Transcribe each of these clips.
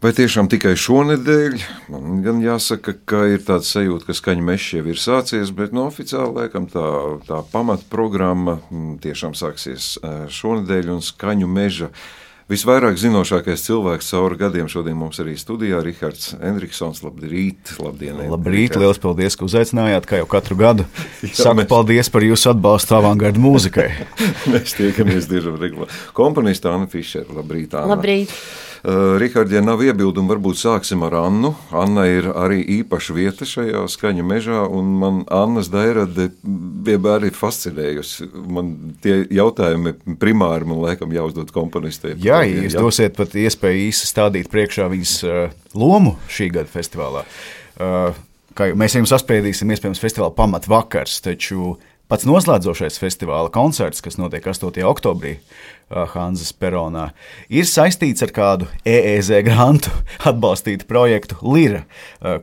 Vai tiešām tikai šonadēļ? Man gan jāsaka, ka ir tāds sajūta, ka skaņu mežs jau ir sācies, bet no oficiāli laikam tā, tā pamatprogramma mm, tiešām sāksies šonadēļ un skaņu meža. Visvairāk zinošākais cilvēks cauri gadiem šodien mums arī studijā - Rihards Enriksons. Labrīt, labdien! Labrīt, liels paldies, ka uzaicinājāt, kā jau katru gadu. Saku mēs... paldies par jūsu atbalstu avangardu mūzikai. mēs tiekamies diezgan regulāri. Komponista Anna Fišera. Labrīt, Anna! Labrīt! Uh, Rikārd, ja nav iebildumu, varbūt sāksim ar Annu. Anna ir arī īpaša vieta šajā skaņu mežā, un man Annas dairade vienmēr ir fascinējusi. Man tie jautājumi primāri, man laikam, jāuzdod komponistiem. Jā, jūs dosiet pat iespēju īsi stādīt priekšā viņas uh, lomu šī gada festivālā. Uh, kā mēs jums saspēdīsim, iespējams, festivāla pamatvakars, taču Pats noslēdzošais festivāla koncerts, kas notiek 8. oktobrī Hanzas Peronā, ir saistīts ar kādu EEZ grantu atbalstītu projektu Lira,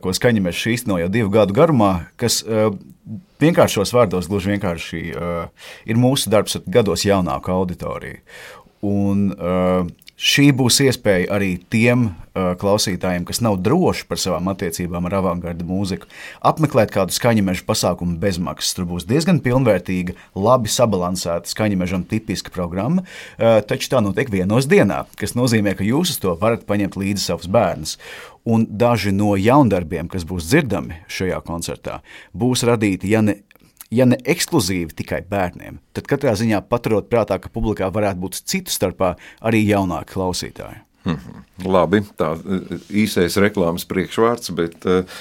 ko skaņamies šīs no jau divu gadu garumā, kas vienkāršos vārdos gluži vienkārši ir mūsu darbs ar gados jaunāku auditoriju. Un, uh, Šī būs iespēja arī tiem uh, klausītājiem, kas nav droši par savām attiecībām ar avangarda mūziku, apmeklēt kādu skaņameža pasākumu bezmaksas. Tur būs diezgan pilnvērtīga, labi sabalansēta skaņamežam tipiska programma, uh, taču tā notiek vienos dienā, kas nozīmē, ka jūs uz to varat paņemt līdzi savus bērnus. Un daži no jaundarbiem, kas būs dzirdami šajā koncertā, būs radīti, ja ne ja ne ekskluzīvi tikai bērniem, tad katrā ziņā paturot prātā, ka publikā varētu būt citu starpā arī jaunāki klausītāji. Hmm, labi, tā īsais reklāmas priekšvārds, bet uh,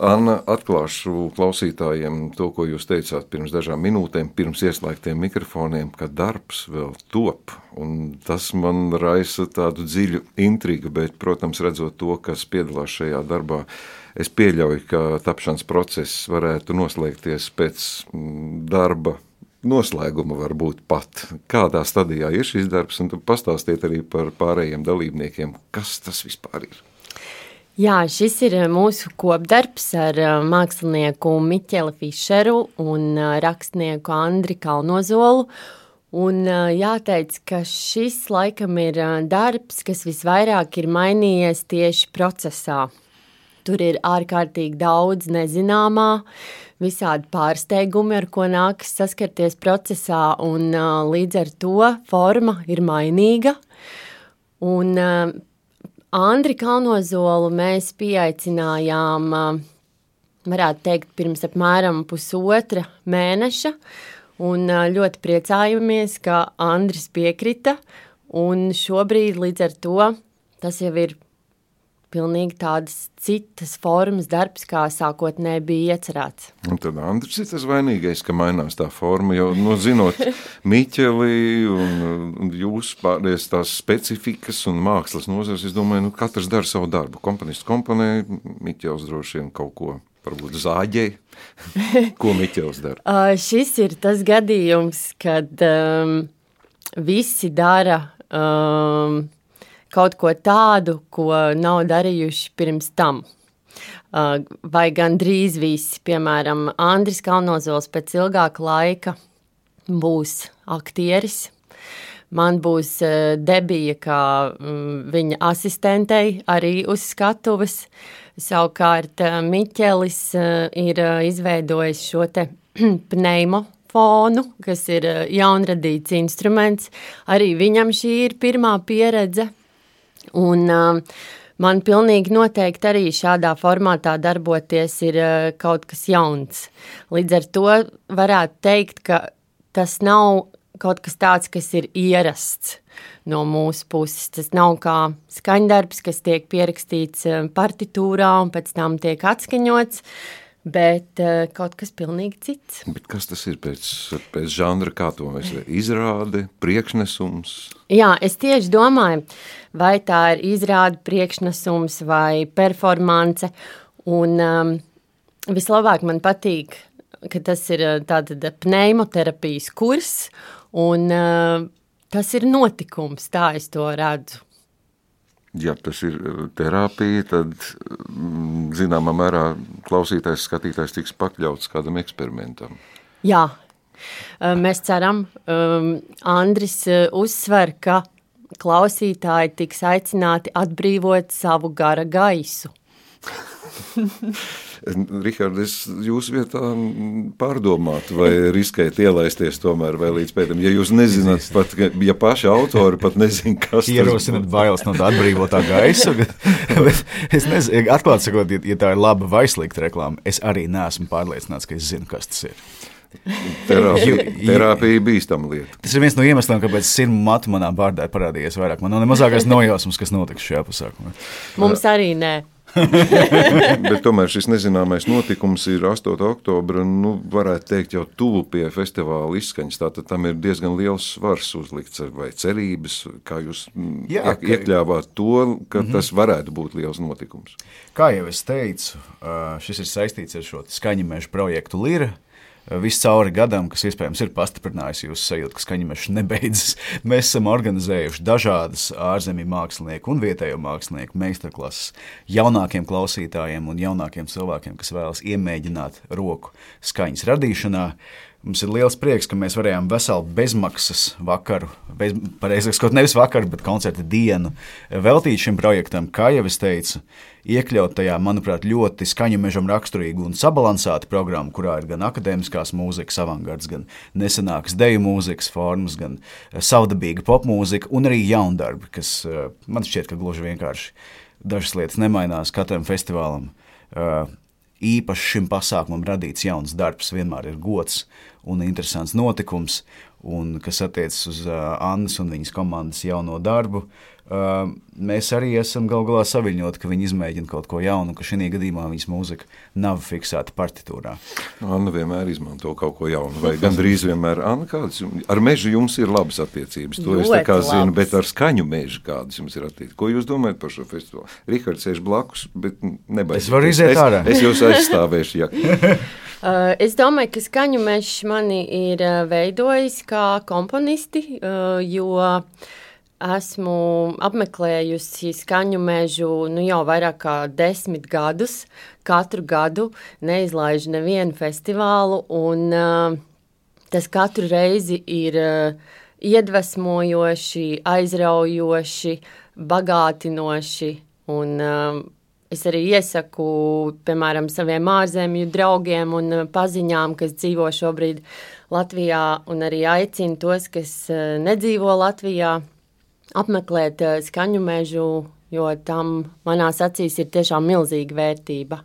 Anna, atklāšu klausītājiem to, ko jūs teicāt pirms dažām minūtēm, pirms ieslēgtiem mikrofoniem, ka darbs vēl top. Tas man raisa tādu dziļu intrigu, bet, protams, redzot to, kas piedalās šajā darbā, es pieļauju, ka tapšanas process varētu noslēgties pēc mm, darba noslēguma varbūt pat. Kādā stadijā ir šis darbs, un pastāstiet arī par pārējiem dalībniekiem, kas tas vispār ir. Jā, šis ir mūsu kopdarbs ar mākslinieku Miķeli Fischeru un rakstnieku Andri Kalnozolu. Un jāteic, ka šis laikam ir darbs, kas visvairāk ir mainījies tieši procesā. Tur ir ārkārtīgi daudz nezināmā, visādi pārsteigumi, ar ko nākas saskarties procesā, un līdz ar to forma ir mainīga. Un Andri Kalnozolu mēs pieaicinājām, uh, varētu teikt, pirms apmēram pusotra mēneša, un uh, ļoti priecājamies, ka Andris piekrita, un šobrīd līdz ar to tas jau ir pilnīgi tādas citas formas darbs, kā sākotnēji bija iecerēts. Un tad Andris ir tas vainīgais, ka mainās tā forma, jo, nu, zinot Miķeli un, jūs pārējais tās specifikas un mākslas nozars, es domāju, nu, katrs dara savu darbu. Komponists komponē, Miķels droši vien kaut ko varbūt zāģēji. Ko Miķels dara? uh, šis ir tas gadījums, kad um, visi dara um, kaut ko tādu, ko nav darījuši pirms tam. Uh, vai gan drīz visi, piemēram, Andris Kalnozols pēc ilgāka laika būs aktieris. Man būs uh, debija kā mm, viņa asistentei arī uz skatuves. Savukārt uh, Miķelis ir izveidojis šo te pneimofonu, kas ir jaunradīts instruments. Arī viņam šī ir pirmā pieredze Un, uh, man pilnīgi noteikti arī šādā formātā darboties ir uh, kaut kas jauns. Līdz ar to varētu teikt, ka tas nav kaut kas tāds, kas ir ierasts no mūsu puses. Tas nav kā skaņdarbs, kas tiek pierakstīts partitūrā un pēc tam tiek atskaņots bet uh, kaut kas pilnīgi cits. Bet kas tas ir pēc, pēc žanra, kā to mēs izrādi, priekšnesums? Jā, es tieši domāju, vai tā ir izrāde, priekšnesums vai performance, un um, vislabāk man patīk, ka tas ir tātad pneimoterapijas kurs, un uh, tas ir notikums, tā es to redzu ja tas ir eh, terapija, tad mm, zināmā mērā klausītājs, skatītājs tiks pakļauts kādam eksperimentam. Jā, mēs ceram, Andris uzsver, ka klausītāji tiks aicināti atbrīvot savu gara gaisu. Rihard, es jūsu vietā pārdomātu, vai riskēt ielaisties tomēr vēl līdz pēdējiem. Ja jūs nezināt, pat, ja paši autori pat nezin, kas tas ir. Ierosināt bailes no tā atbrīvotā gaisa, es nezinu, atklāt sakot, ja, ja tā ir laba vai slikta reklāma, es arī neesmu pārliecināts, ka es zinu, kas tas ir. Terapija, terapija ir bīstama lieta. Tas ir viens no iemesliem, kāpēc sirmu matu manā vārdā ir parādījies vairāk. Man nav ne mazākais nojausmas, kas notiks šajā pasākumā. Mums arī nē. Bet tomēr šis nezināmais notikums ir 8. oktobra. Nu, varētu teikt, jau tuvu pie festivāla izskaņas. Tātad tam ir diezgan liels svars uzlikts vai cerības, kā jūs mm, Jā, iek, ka... iekļāvāt to, ka mm -hmm. tas varētu būt liels notikums. Kā jau es teicu, šis ir saistīts ar šo skaņu projektu Lira viscauri gadam, kas iespējams ir pastiprinājis jūsu sajūtu, ka skaņameša nebeidzas. Mēs esam organizējuši dažādas ārzemju mākslinieku un vietējo mākslinieku meistarklases jaunākiem klausītājiem un jaunākiem cilvēkiem, kas vēlas iemēģināt roku skaņas radīšanā. Mums ir liels prieks, ka mēs varējām veselu bezmaksas vakaru, bez, pareizāk sakot, nevis vakaru, bet koncerta dienu veltīt šim projektam, kā jau es teicu, iekļaut tajā, manuprāt, ļoti skaņu mežam raksturīgu un sabalansētu programmu, kurā ir gan akadēmiskās mūzikas avangards, gan nesenākas deju mūzikas formas, gan savdabīga popmūzika un arī jaundarbi, kas eh, man šķiet, ka gluži vienkārši dažas lietas nemainās katram festivālam. Īpaši šim pasākumam radīts jauns darbs vienmēr ir gods un interesants notikums, un kas attiecas uz Annas un viņas komandas jauno darbu. Uh, mēs arī esam gal galā saviņoti, ka viņi izmēģina kaut ko jaunu, ka šī gadījumā viņas mūzika nav fiksēta partitūrā. Anna vienmēr izmanto kaut ko jaunu, vai gandrīz vienmēr. Anna, kādas, ar mežu jums ir labas attiecības, to Ļoti es tā kā labas. zinu, bet ar skaņu mežu kādas jums ir attiecības? Ko jūs domājat par šo festivālu? Rihards sēž blakus, bet nebaidieties. Es varu iziet ārā. Es, es jūs aizstāvēšu, ja. Uh, es domāju, ka skaņu mežs mani ir uh, veidojis kā komponisti, uh, jo esmu apmeklējusi skaņu mežu nu, jau vairāk kā desmit gadus. Katru gadu neizlaižu nevienu festivālu, un tas katru reizi ir iedvesmojoši, aizraujoši, bagātinoši. Un, uh, Es arī iesaku, piemēram, saviem ārzemju draugiem un paziņām, kas dzīvo šobrīd Latvijā, un arī aicinu tos, kas nedzīvo Latvijā, apmeklēt eh, skaņu mežu, jo tam manās acīs ir tiešām milzīga vērtība.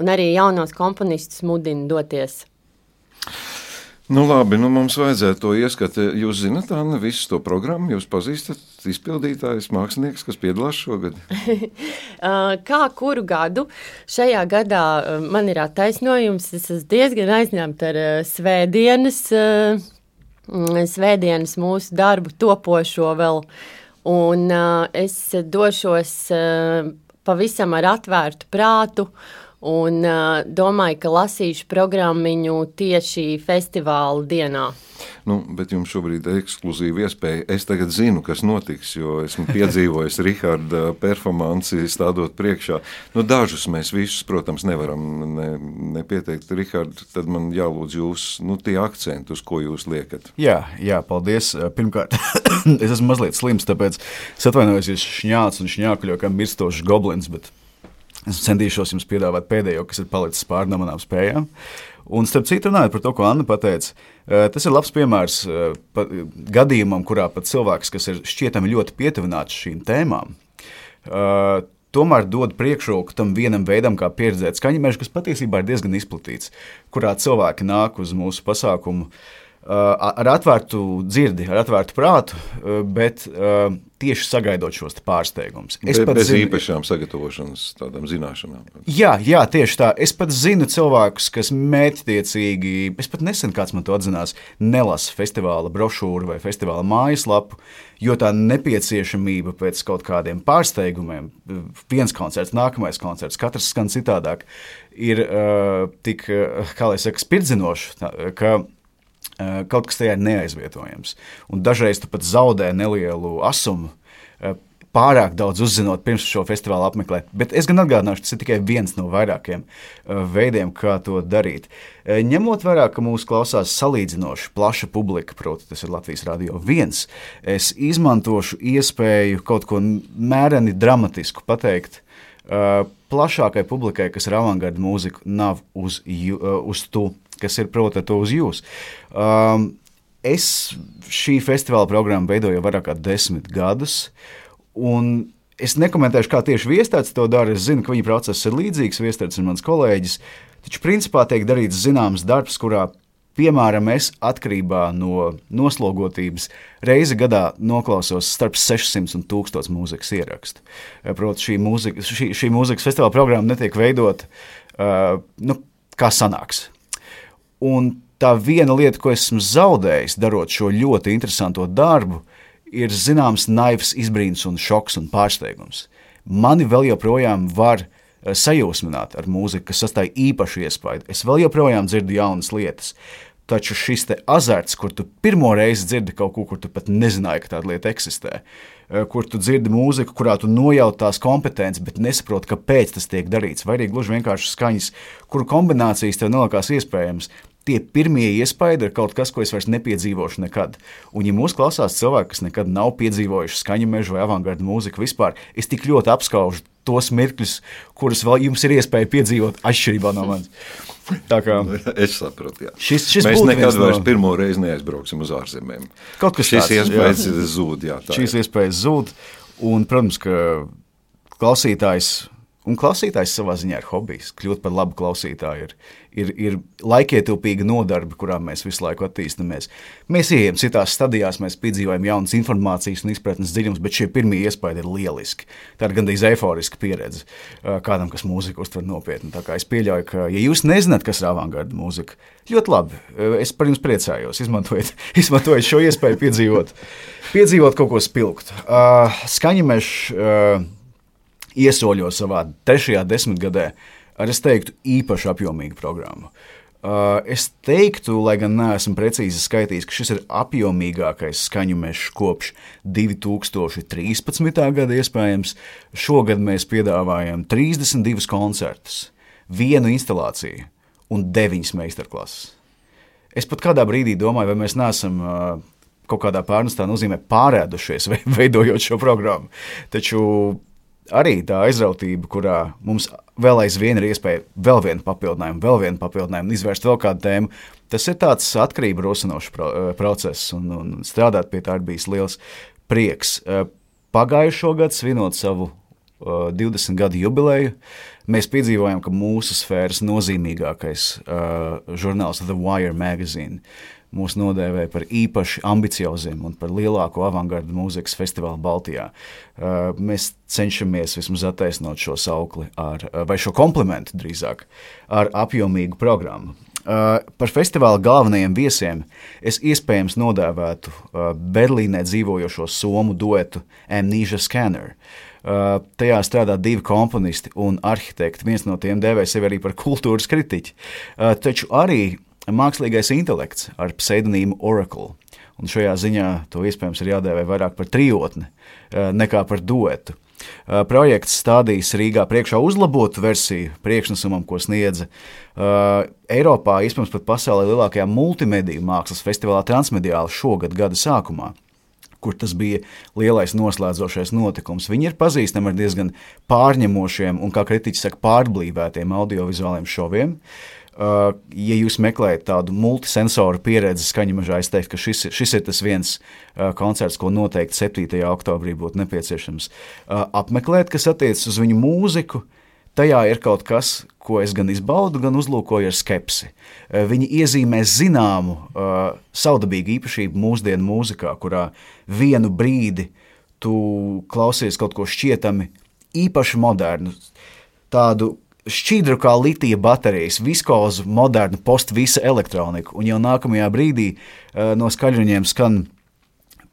Un arī jaunos komponistus mudina doties. Nu, labi, nu mums vajadzētu to ieskatu. Jūs zināt, Anna, visu to programmu, jūs pazīstat izpildītājus, mākslinieks, kas piedalās šogad? Kā kuru gadu? Šajā gadā man ir attaisnojums, es esmu diezgan aizņemta ar svētdienas, svētdienas mūsu darbu topošo vēl. Un es došos pavisam ar atvērtu prātu. Uh, Un uh, domāju, ka lasīšu programmu tieši festivāla dienā. Nu, bet jums šobrīd ir ekskluzīva iespēja. Es tagad zinu, kas notiks, jo esmu piedzīvojis Rahāda performanci, stādot priekšā. Nu, dažus mēs visus, protams, nevaram ne, nepieteikt. Rahāda, tad man jālūdz jūs, nu, tie akcenti, uz ko jūs liekat. Jā, jā paldies. Pirmkārt, es esmu mazliet slims, tāpēc es atvainojos, ja šņāts un šņākuļo, kā mirstošs goblins. Bet... Es centīšos jums piedāvāt pēdējo, kas ir palicis pāri no manām spējām. Un, starp citu, runājot par to, ko Anna teica, eh, tas ir labs piemērs eh, gadījumam, kurā pat cilvēks, kas ir šķietami ļoti pietuvināts šīm tēmām, eh, tomēr dod priekšroku tam vienam veidam, kā pieredzēt skaņu mežu, kas patiesībā ir diezgan izplatīts, kurā cilvēki nāk uz mūsu pasākumu ar atvērtu dzirdi, ar atvērtu prātu, bet tieši sagaidot šos pārsteigumus. Es Be, bez zinu, īpašām sagatavošanas, tādām zināšanām. Jā, jā, tieši tā. Es pat zinu cilvēkus, kas mērķtiecīgi, es pat nesen kāds man to atzinās, nelasa festivāla brošūru vai festivāla mājaslapu, jo tā nepieciešamība pēc kaut kādiem pārsteigumiem, viens koncerts, nākamais koncerts, katrs skan citādāk, ir uh, tik, kā lai saka, spirdzinoša, ka Eh, kaut kas tajā ir neaizvietojams. Un dažreiz tu pat zaudē nelielu asumu. Eh, pārāk daudz uzzinot pirms šo festivālu apmeklēt. Bet es gan atgādināšu, tas ir tikai viens no vairākiem uh, veidiem, kā to darīt. Ņemot vērā, ka mūsu klausās salīdzinoši plaša publika, proti, tas ir Latvijas radio viens, es izmantošu iespēju kaut ko mēreni dramatisku pateikt. Plašākai publikai, kas ir avangarda mūzika, nav uz, uz tu, kas ir proti, to uz jūs. Um, es šī festivāla programmu veidoju jau vairāk kā desmit gadus. Es nekomentēšu, kā tieši viestāts to dara. Es zinu, ka viņa process ir līdzīgs. Viestāts ir mans kolēģis. Taču principā tiek darīts zināms darbs, kurā Piemēram, es atkarībā no noslogotības reizi gadā noklausos starp 600 un 1000 mūzikas ierakstu. Protams, šī, mūzika, šī, šī mūzikas festivāla programma netiek veidota uh, nu, kā sanāks. Un tā viena lieta, ko esmu zaudējis, darot šo ļoti interesanto darbu, ir zināms naivs izbrīns un šoks un pārsteigums. Mani vēl joprojām var eh, sajūsmināt ar mūziku, kas sastāv īpašu iespaidu. Es vēl joprojām dzirdu jaunas lietas. Taču šis azarts, kur tu pirmo reizi dzirdi kaut ko, kur tu pat nezināji, ka tāda lieta eksistē, eh, kur tu dzirdi mūziku, kurā tu nojauti tās kompetences, bet nesaproti, kāpēc tas tiek darīts, vai arī gluži vienkārši skaņas, kuru kombinācijas tev nelikās iespējams tie pirmie iespaidi ir kaut kas, ko es vairs nepiedzīvošu nekad. Un, ja mūsu klausās cilvēki, kas nekad nav piedzīvojuši skaņu mežu vai avangardu mūziku vispār, es tik ļoti apskaužu tos mirkļus, kurus vēl jums ir iespēja piedzīvot atšķirībā no manis. Tā kā, es saprotu, jā. Šis, šis Mēs nekad no... vairs pirmo reizi neaizbrauksim uz ārzemēm. Kaut kas šis tāds, iespējas jā. zūd. Jā, šīs iespējas zūd, un, protams, ka klausītājs Un klausītājs savā ziņā ir hobijs. Kļūt par labu klausītāju ir, ir, ir laikietilpīga nodarbe, kurā mēs visu laiku attīstāmies. Mēs ejam citās stadijās, mēs piedzīvojam jaunas informācijas un izpratnes dziļumus, bet šie pirmie iespaidi ir lieliski. Tā ir gandrīz eiforiska pieredze kādam, kas mūziku uztver nopietni. Es pieļauju, ka, ja jūs nezināt, kas ir avangarda mūzika, ļoti labi. Es par jums priecājos. Izmantojiet, izmantojiet šo iespēju piedzīvot, piedzīvot kaut ko spilgtu. Uh, Skaņemešs. Uh, iesoļo savā trešajā desmitgadē ar, es teiktu, īpaši apjomīgu programmu. Uh, es teiktu, lai gan neesmu precīzi skaitījis, ka šis ir apjomīgākais skaņu mežs kopš 2013. gada. Iespējams, šogad mēs piedāvājam 32 koncertus, vienu instalāciju un 9 meistarklases. Es pat kādā brīdī domāju, vai mēs neesam uh, kaut kādā pārnestā nozīmē pārēdušies, veidojot šo programmu. Taču arī tā aizrautība, kurā mums vēl aizvien ir iespēja vēl vienu papildinājumu, vēl vienu papildinājumu, izvērst vēl kādu tēmu. Tas ir tāds atkarību rosinošs eh, process, un, un strādāt pie tā ir bijis liels prieks. Eh, pagājušo gadu, svinot savu uh, eh, 20 gadu jubileju, mēs piedzīvojām, ka mūsu sfēras nozīmīgākais uh, žurnāls The Wire magazine mūs nodēvēja par īpaši ambicioziem un par lielāko avangardu mūzikas festivālu Baltijā. Uh, mēs cenšamies vismaz attaisnot šo saukli, ar, uh, vai šo komplimentu drīzāk, ar apjomīgu programmu. Uh, par festivāla galvenajiem viesiem es iespējams nodēvētu Berlīnē dzīvojošo somu duetu Amnesia Scanner. Uh, tajā strādā divi komponisti un arhitekti. Viens no tiem dēvē sevi arī par kultūras kritiķi. Uh, taču arī mākslīgais intelekts ar pseidonīmu Oracle. Un šajā ziņā to iespējams ir jādēvē vairāk par trijotni eh, nekā par duetu. Eh, projekts stādīs Rīgā priekšā uzlabotu versiju priekšnesumam, ko sniedza uh, Eiropā, iespējams, pat pasaulē lielākajā multimediju mākslas festivālā Transmediāla šogad gada sākumā kur tas bija lielais noslēdzošais notikums. Viņi ir pazīstami ar diezgan pārņemošiem un, kā kritiķi saka, pārblīvētiem audiovizuāliem šoviem. Uh, ja jūs meklējat tādu multisensoru pieredzi skaņu mežā, es teiktu, ka šis, šis ir tas viens uh, koncerts, ko noteikti 7. oktobrī būtu nepieciešams uh, apmeklēt, kas attiecas uz viņu mūziku. Tajā ir kaut kas, ko es gan izbaudu, gan uzlūkoju ar skepsi. Viņi iezīmē zināmu, uh, saudabīgu īpašību mūsdienu mūzikā, kurā vienu brīdi tu klausies kaut ko šķietami īpaši modernu, tādu šķidru kā litija baterijas, viskozu, modernu, postvisa elektroniku, un jau nākamajā brīdī uh, no skaļruņiem skan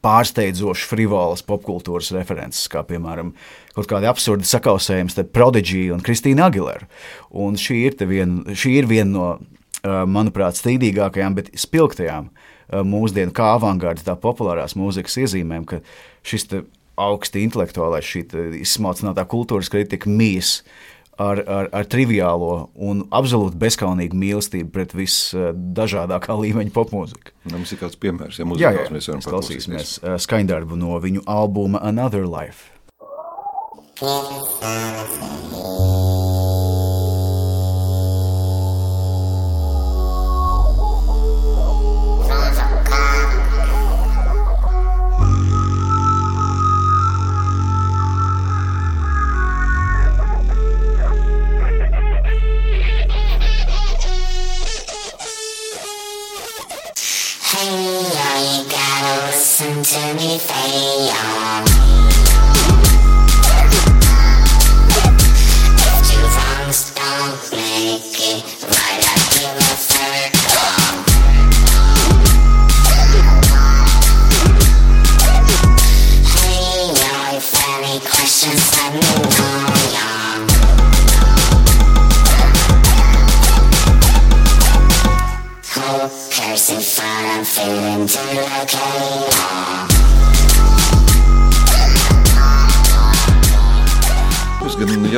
pārsteidzoši frivolas popkultūras references, kā piemēram kaut kādi absurdi sakausējumi starp Prodigy un Kristīnu Aguilera. Un šī ir, vien, viena no, uh, manuprāt, strīdīgākajām, bet spilgtajām uh, mūsdienu kā avangarda, tā populārās mūzikas iezīmēm, ka šis augsti intelektuālais, šī izsmalcinātā kultūras kritika mīs ar, ar, ar triviālo un absolūti bezskaunīgu mīlestību pret visdažādākā līmeņa popmūziku. Nu, mums ir kāds piemērs, ja jā, jā, mēs varam klausīsimies skaņdarbu no viņu albuma Another Life.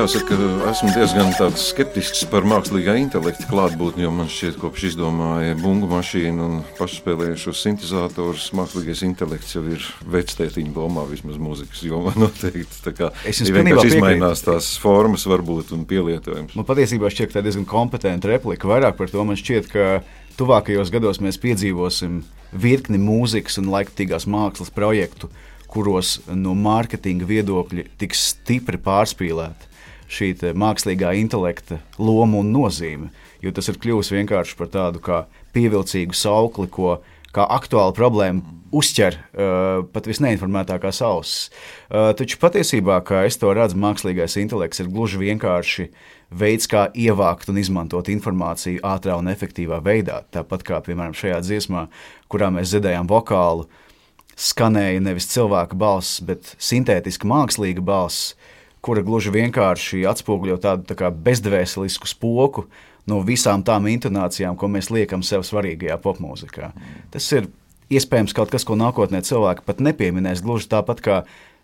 Jāsaka, esmu diezgan skeptisks par mākslīgā intelekta klātbūtni, jo man šķiet, kopš izdomāja bungu mašīnu un pašspēlējušos sintēzatorus, mākslīgais intelekts jau ir vectētiņa lomā, vismaz mūzikas jomā noteikti. Tā kā es jums vienkārši izmainās tās formas varbūt un pielietojums. Man patiesībā šķiet, ka tā diezgan kompetenta replika. Vairāk par to man šķiet, ka tuvākajos gados mēs piedzīvosim virkni mūzikas un laikmatīgās mākslas projektu, kuros no mārketinga viedokļa tiks stipri pārspīlēti šī mākslīgā intelekta loma un nozīme. Jo tas ir kļuvis vienkārši par tādu pievilcīgu saukli, ko kā aktuālu problēmu uztver uh, pat visneinformētākās ausis. Uh, taču patiesībā, kā es to redzu, mākslīgais intelekts ir gluži vienkārši veids, kā ievākt un izmantot informāciju ātrā un efektīvā veidā. Tāpat kā, piemēram, šajā dziesmā, kurā mēs dzirdējām vokālu, skanēja nevis cilvēka balss, bet sintētiska mākslīga balss, kura gluži vienkārši atspoguļo tādu tā bezdvēselisku spoku no visām tām intonācijām, ko mēs liekam sev svarīgajā popmūzikā. Tas ir iespējams kaut kas, ko nākotnē cilvēki pat nepieminēs. Gluži tāpat kā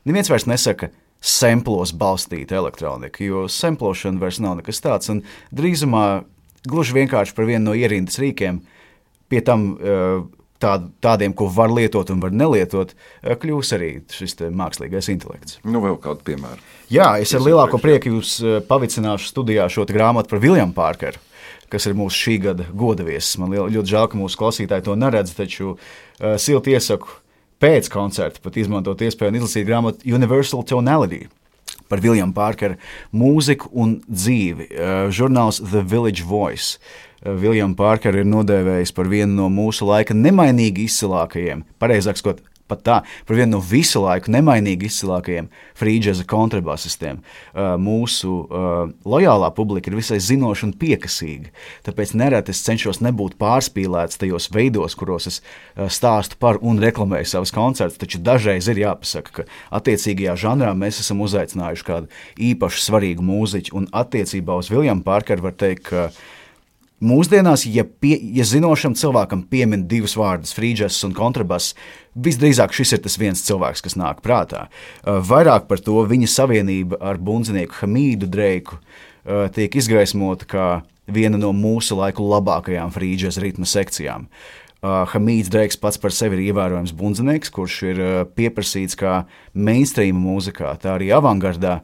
neviens vairs nesaka, semplos balstīta elektronika, jo semplošana vairs nav nekas tāds. Drīzumā gluži vienkārši par vienu no ierindas rīkiem, pie tam uh, tād, tādiem, ko var lietot un var nelietot, eh, kļūs arī šis mākslīgais intelekts. Nu, vēl kādu piemēru. Jā, es ar lielāko prieku jūs eh, pavicināšu studijā šo grāmatu par Viljamu Pārkeru. Kas ir mūsu šī gada godaviesis. Man ļoti žēl, ka mūsu klausītāji to neredz, taču uh, silti iesaku pēc koncerta pat izmantot iespēju un izlasīt grāmatu Universal Tonality par Viljamu Pārkeru mūziku un dzīvi. Uh, žurnāls The Village Voice. Uh, Viljamu Pārkeru ir nodēvējis par vienu no mūsu laika nemainīgi izcilākajiem, pareizāk sakot, pat tā, par vienu no visu laiku nemainīgi izcilākajiem frīdžeza kontrabasistiem. Uh, mūsu uh, lojālā publika ir visai zinoša un piekasīga, tāpēc nereti es cenšos nebūt pārspīlēts tajos veidos, kuros es uh, stāstu par un reklamēju savus koncertus, taču dažreiz ir jāpasaka, ka attiecīgajā žanrā mēs esam uzaicinājuši kādu īpaši svarīgu mūziķu, un attiecībā uz Viljamu Pārkeru var teikt, ka Mūsdienās, ja, pie, ja zinošam cilvēkam piemin divus vārdus, frīdžers un kontrabass, visdrīzāk šis ir tas viens cilvēks, kas nāk prātā. Uh, vairāk par to viņa savienība ar bundzinieku Hamīdu Dreiku uh, tiek izgaismota kā viena no mūsu laiku labākajām frīdžers ritma sekcijām. Uh, Hamīds Dreiks pats par sevi ir ievērojams bundzinieks, kurš ir pieprasīts kā mainstream mūzikā, tā arī avangardā,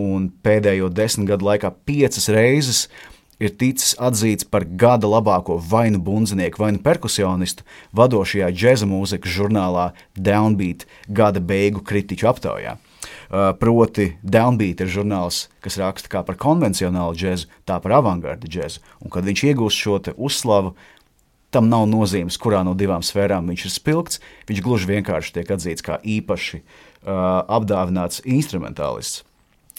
un pēdējo desmit gadu laikā piecas reizes uh, ir ticis atzīts par gada labāko vainu bundzinieku, vainu perkusionistu vadošajā džēza mūzikas žurnālā Downbeat gada beigu kritiķu aptaujā. Uh, proti, Downbeat ir žurnāls, kas raksta kā par konvencionālu džēzu, tā par avangarda džēzu. Un, kad viņš iegūst šo uzslavu, tam nav nozīmes, kurā no divām sfērām viņš ir spilgts. Viņš gluži vienkārši tiek atzīts kā īpaši uh, apdāvināts instrumentālists.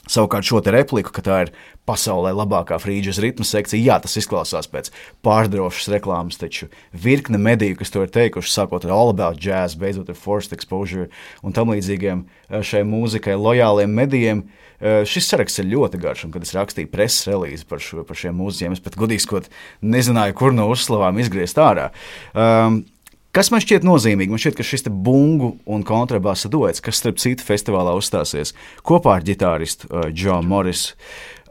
Savukārt šo repliku, ka tā ir pasaulē labākā frīdžas ritma sekcija, jā, tas izklausās pēc pārdrošas reklāmas, taču virkne mediju, kas to ir teikuši, sākot ar All About Jazz, beidzot ar Forced Exposure un tam līdzīgiem eh, šai mūzikai lojāliem medijiem, eh, šis saraksts ir ļoti garš, un kad es rakstīju preses relīzi par, šo, par šiem mūziķiem, es pat godīgi sakot, nezināju, kur no uzslavām izgriezt ārā. Um, Kas man šķiet nozīmīgi? Man šķiet, ka šis bungu un kontrabasa duets, kas starp citu festivālā uzstāsies kopā ar ģitāristu uh, Džonu Morrisu,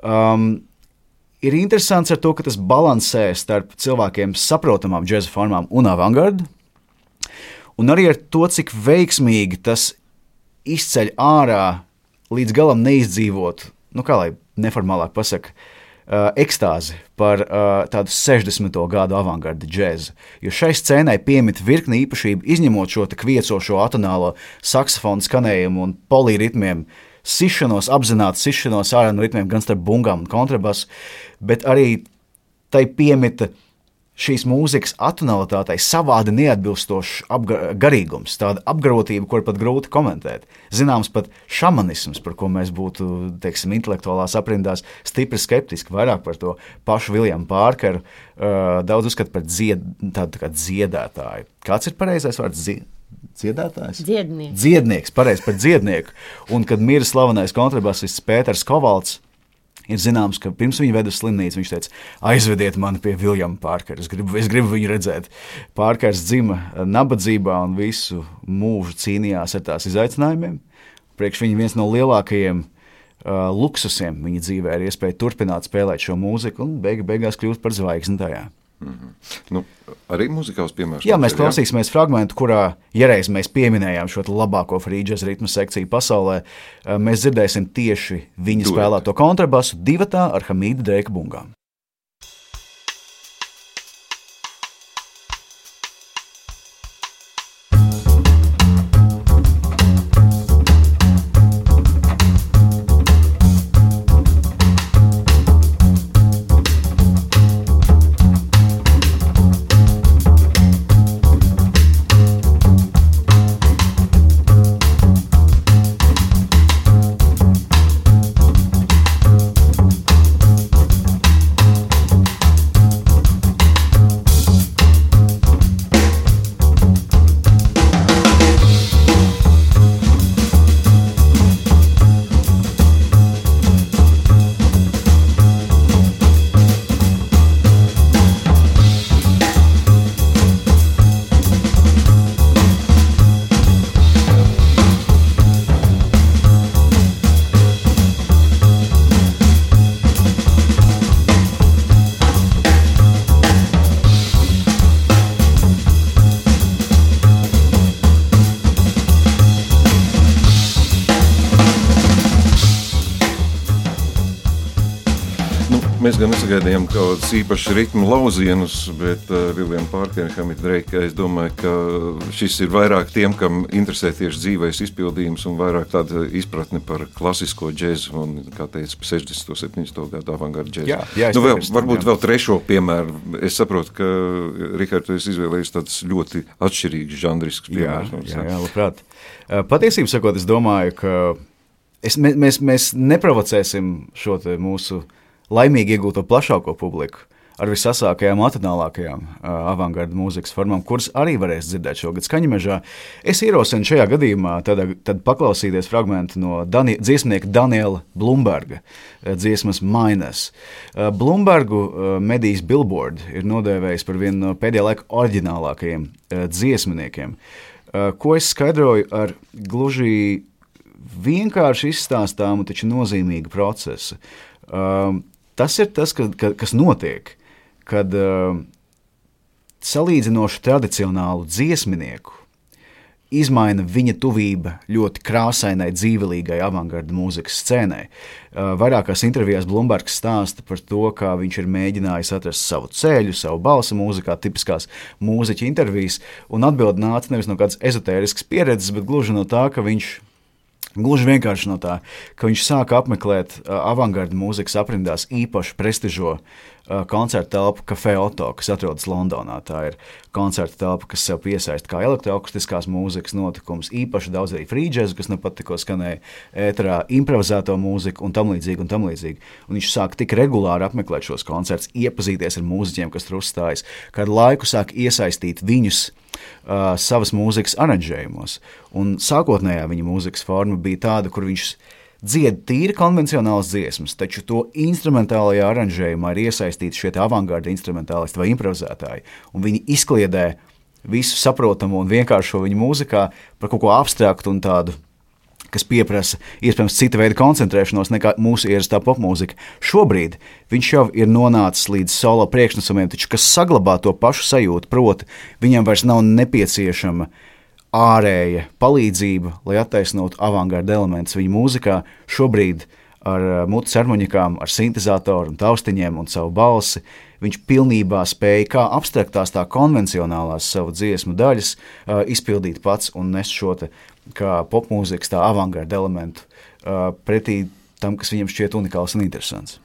um, ir interesants ar to, ka tas balansē starp cilvēkiem saprotamām džēza formām un avangardu, un arī ar to, cik veiksmīgi tas izceļ ārā līdz galam neizdzīvot, nu kā lai neformālāk pasakā, uh, ekstāzi par uh, tādu 60. gadu avangarda džēzu. Jo šai scēnai piemīt virkni īpašību, izņemot šo kviecošo atonālo saksofonu skanējumu un polīritmiem, sišanos, apzināti sišanos ārā no ritmiem gan starp bungām un kontrabasu, bet arī tai piemita šīs mūzikas atonalitātei savādi neatbilstošs garīgums, tāda apgarotība, ko pat grūti komentēt. Zināms, pat šamanisms, par ko mēs būtu, teiksim, intelektuālās aprindās stipri skeptiski, vairāk par to pašu Viljamu Pārkeru, daudz uzskata par dzied, tādu tā dziedātāju. Kāds ir pareizais vārds? Dzied? Dziedātājs? Dziednieks. Dziednieks, pareizi par dziednieku. Un kad mira slavenais kontrabasists Pēters Kovalds, Ir zināms, ka pirms viņa veda uz slimnīcu, viņš teica, aizvediet mani pie Viljama Pārkera. Es gribu, es gribu viņu redzēt. Pārkers dzima nabadzībā un visu mūžu cīnījās ar tās izaicinājumiem. Priekš viņa viens no lielākajiem uh, luksusiem viņa dzīvē ir iespēja turpināt spēlēt šo mūziku un beig beigās kļūt par zvaigzni tajā. Mm -hmm. nu, arī muzikāls piemērs. Jā, mēs klausīsimies jā? fragment, kurā, ja reiz mēs pieminējām šo labāko frīdžas ritmu sekciju pasaulē, mēs dzirdēsim tieši viņa Duet. spēlēto kontrabasu divatā ar Hamīdu Dreika bungām. Mēs gan nesagaidījām kaut kādus īpašus ritmu laucienus, bet uh, Viljams Pārkers, Hamits Dreika, es domāju, ka šis ir vairāk tiem, kam interesē tieši dzīves izpildījums un vairāk tāda izpratne par klasisko džēzu un, kā teica, 60. un 70. gadu avangardu džēzu. Jā, jā, nu, vēl, tam, varbūt jā. vēl trešo piemēru. Es saprotu, ka Rikārds, esi izvēlējies tāds ļoti atšķirīgs žanrisks piemērs. Jā, jā, jā, labprāt. Uh, Patiesībā sakot, es domāju, ka es, mēs, mēs, neprovocēsim šo mūsu laimīgi iegūto plašāko publiku ar visasākajām, atonālākajām uh, avangarda mūzikas formām, kuras arī varēs dzirdēt šogad skaņamežā. Es ierosinu šajā gadījumā tad, tad paklausīties fragment no Dani dziesmnieka Daniela Blumberga dziesmas Mainas. Uh, Blumbergu uh, medijas Billboard ir nodēvējis par vienu no pēdējā laika oriģinālākajiem uh, dziesmniekiem, uh, ko es skaidroju ar gluži vienkārši izstāstāmu, taču nozīmīgu procesu. Um, tas ir tas, ka, ka, kas notiek, kad uh, salīdzinoši tradicionālu dziesminieku izmaina viņa tuvība ļoti krāsainai, dzīvelīgai avangarda mūzikas scēnai. Uh, vairākās intervijās Blūmbergs stāsta par to, kā viņš ir mēģinājis atrast savu ceļu, savu balsu mūzikā, tipiskās mūziķa intervijas, un atbild nāca nevis no kādas ezotēriskas pieredzes, bet gluži no tā, ka viņš Gluži vienkārši no tā, ka viņš sāka apmeklēt avangarda mūzikas aprindās īpaši prestižo uh, koncertu telpu Café Oto, kas atrodas Londonā. Tā ir koncerta telpa, kas sev piesaista kā elektroakustiskās mūzikas notikums, īpaši daudz arī frīdžēzu, kas nepat tikko skanēja ēterā, improvizēto mūziku un tam līdzīgi. Un tam līdzīgi. Un viņš sāk tik regulāri apmeklēt šos koncertus, iepazīties ar mūziķiem, kas tur uzstājas, kādu laiku sāk iesaistīt viņus uh, savas mūzikas aranžējumos. Un sākotnējā viņa mūzikas forma bija tāda, kur viņš dzied tīri konvencionālas dziesmas, taču to instrumentālajā aranžējumā ir iesaistīti šie avangarda instrumentālisti vai improvizētāji, viņi izkliedē visu saprotamu un vienkāršo viņa mūzikā par kaut ko abstraktu un tādu kas prasa iespējams cita veida koncentrēšanos nekā mūsu ierastā popmūzika. Šobrīd viņš jau ir nonācis līdz solo priekšnesumiem, taču kas saglabā to pašu sajūtu, proti, viņam vairs nav nepieciešama ārēja palīdzība, lai attaisnotu avangarda elementus viņa mūzikā. Šobrīd ar uh, mutes harmonikām, ar sintēzatoru taustiņiem un savu balsi viņš pilnībā spēja kā abstraktās, tā konvencionālās savu dziesmu daļas uh, izpildīt pats un nest šo te, kā popmūzikas, tā avangarda elementu uh, pretī tam, kas viņam šķiet unikāls un interesants.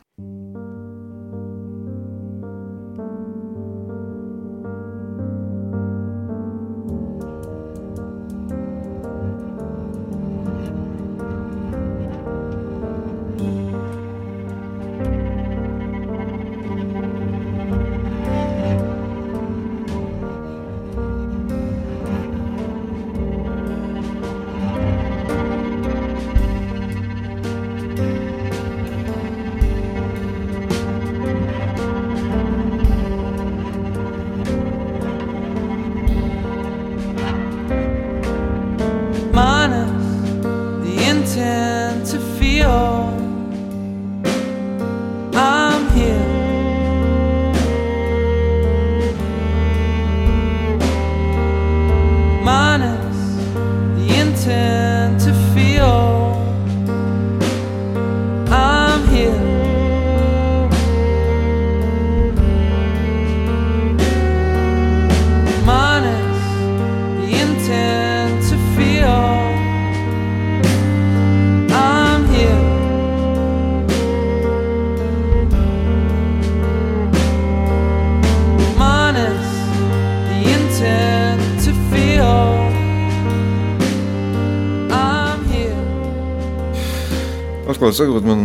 Atklāti sakot, man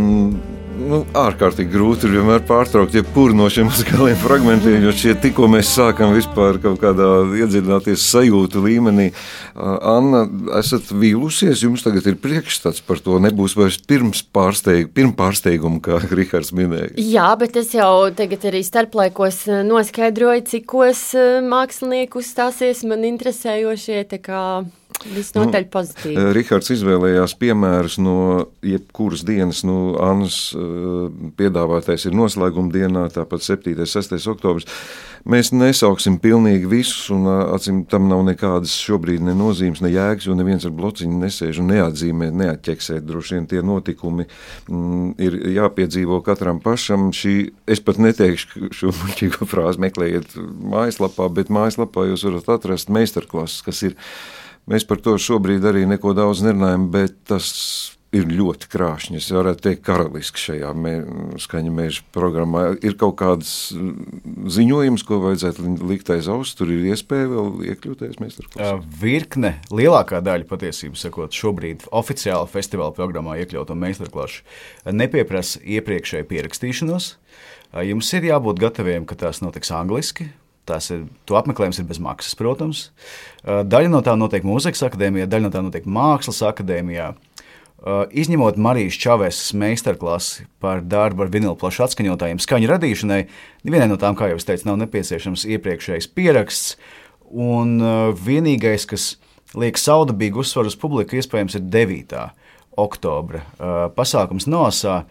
nu, ārkārtīgi grūti ir vienmēr pārtraukt jebkuru no šiem muzikāliem fragmentiem, jo šie tikko mēs sākam vispār kaut kādā iedziļināties sajūtu līmenī. Anna, esat vīlusies, jums tagad ir priekšstats par to, nebūs vairs pirms pārsteig, pirmpārsteigumu, kā Rihards minēja. Jā, bet es jau tagad arī starplaikos noskaidroju, cikos mākslinieku uzstāsies man interesējošie, tā kā Visnotaļ nu, pozitīvi. Eh, Rihards izvēlējās piemērus no jebkuras dienas. Nu, Annas uh, piedāvātais ir noslēguma dienā, tāpat 7. un 6. oktobris. Mēs nesauksim pilnīgi visus, un uh, acīm tam nav nekādas šobrīd ne nozīmes, ne jēgas, jo neviens ar blociņu nesēž un neatzīmē, neatķeksē. Droši vien tie notikumi mm, ir jāpiedzīvo katram pašam. Šī, es pat neteikšu šo muļķīgo frāzi meklējiet mājaslapā, bet mājaslapā jūs varat atrast meistarklases, kas ir Mēs par to šobrīd arī neko daudz nerunājam, bet tas ir ļoti krāšņi. Es varētu teikt, karaliski šajā mē, skaņa mēža programmā. Ir kaut kāds ziņojums, ko vajadzētu likt aiz auss, tur ir iespēja vēl iekļūties meistarklasē. Virkne, lielākā daļa patiesībā sakot, šobrīd oficiāli festivāla programmā iekļauto meistarklašu nepieprasa iepriekšēju pierakstīšanos. Jums ir jābūt gataviem, ka tās notiks angliski, Tas ir, to apmeklējums ir bez maksas, protams. Daļa no tā notiek mūzikas akadēmijā, daļa no tā notiek mākslas akadēmijā. Izņemot Marijas Čavēsas meistarklasi par darbu ar vinilu plašu atskaņotājiem, skaņu radīšanai, nevienai no tām, kā jau es teicu, nav nepieciešams iepriekšējais pieraksts. Un vienīgais, kas liek saudabīgu uzsvaru uz publiku, iespējams, ir 9. oktobra pasākums Nosā,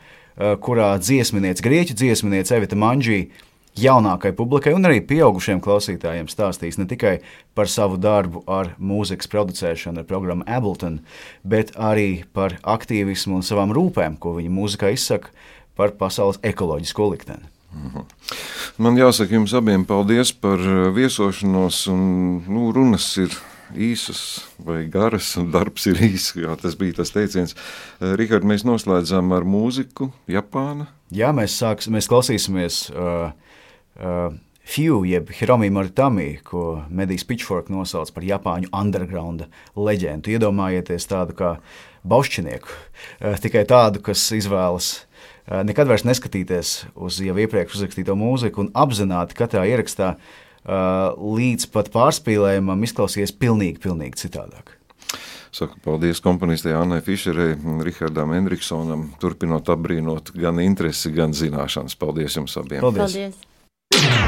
kurā dziesminiece, grieķu dziesminiece Evita Manģija jaunākai publikai un arī pieaugušiem klausītājiem stāstīs ne tikai par savu darbu ar mūzikas producēšanu, ar programmu Ableton, bet arī par aktīvismu un savām rūpēm, ko viņa mūzikā izsaka par pasaules ekoloģisko likteni. Mhm. Man jāsaka jums abiem paldies par uh, viesošanos, un nu, runas ir īsas vai garas, un darbs ir īss. Tas bija tas teiciens. Uh, Rihards, mēs noslēdzām ar mūziku Japāna. Jā, mēs, sāks, mēs klausīsimies uh, uh, Few, jeb Hiromi Moritami, ko medijas Pitchfork nosauc par Japāņu underground leģendu. Iedomājieties tādu kā baušķinieku, uh, tikai tādu, kas izvēlas uh, nekad vairs neskatīties uz jau iepriekš uzrakstīto mūziku un apzināti katrā ierakstā līdz pat pārspīlējumam izklausīties pilnīgi, pilnīgi citādāk. Saku paldies komponistai Annai Fišerei, Rihardam Endriksonam, turpinot apbrīnot gan interesi, gan zināšanas. Paldies jums abiem! Paldies! paldies. Yeah.